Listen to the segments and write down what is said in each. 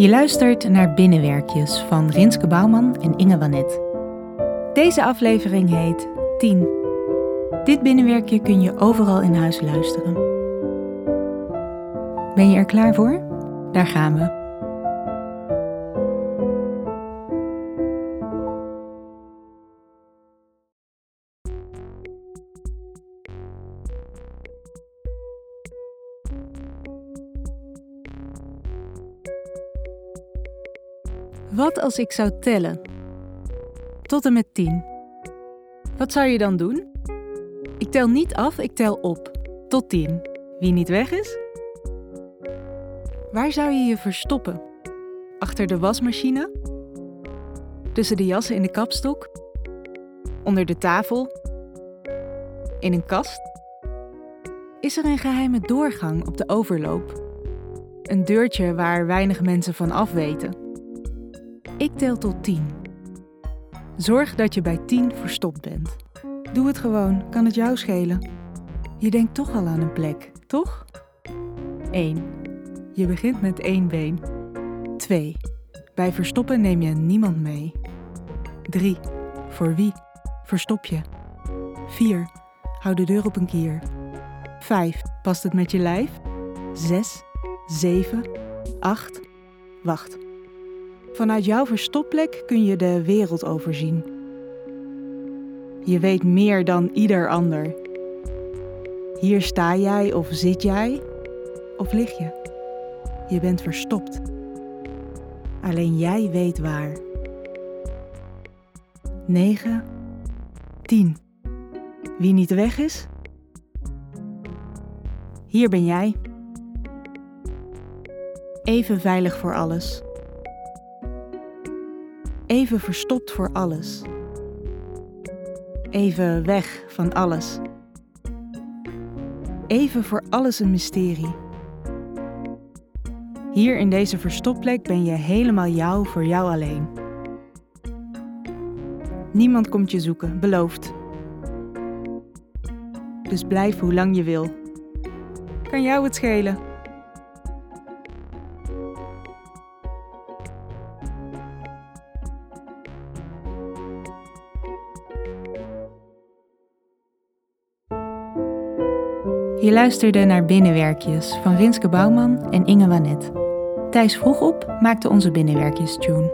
Je luistert naar Binnenwerkjes van Rinske Bouwman en Inge Wanet. Deze aflevering heet 10. Dit binnenwerkje kun je overal in huis luisteren. Ben je er klaar voor? Daar gaan we. Wat als ik zou tellen? Tot en met 10. Wat zou je dan doen? Ik tel niet af, ik tel op. Tot 10. Wie niet weg is? Waar zou je je verstoppen? Achter de wasmachine? Tussen de jassen in de kapstok? Onder de tafel? In een kast? Is er een geheime doorgang op de overloop? Een deurtje waar weinig mensen van afweten? Ik tel tot 10. Zorg dat je bij 10 verstopt bent. Doe het gewoon, kan het jou schelen. Je denkt toch al aan een plek, toch? 1. Je begint met één been. 2. Bij verstoppen neem je niemand mee. 3. Voor wie? Verstop je. 4. Hou de deur op een kier. 5. Past het met je lijf? 6. 7. 8. Wacht. Vanuit jouw verstopplek kun je de wereld overzien. Je weet meer dan ieder ander. Hier sta jij of zit jij of lig je. Je bent verstopt. Alleen jij weet waar. 9, 10. Wie niet weg is? Hier ben jij. Even veilig voor alles even verstopt voor alles. Even weg van alles. Even voor alles een mysterie. Hier in deze verstopplek ben je helemaal jou voor jou alleen. Niemand komt je zoeken, beloofd. Dus blijf hoe lang je wil. Kan jou het schelen? Je luisterde naar Binnenwerkjes van Rinske Bouwman en Inge Wanet. Thijs vroeg op maakte onze Binnenwerkjes-tune.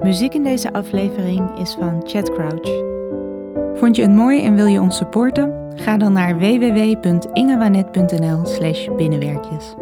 Muziek in deze aflevering is van Chad Crouch. Vond je het mooi en wil je ons supporten? Ga dan naar www.ingewanet.nl slash binnenwerkjes.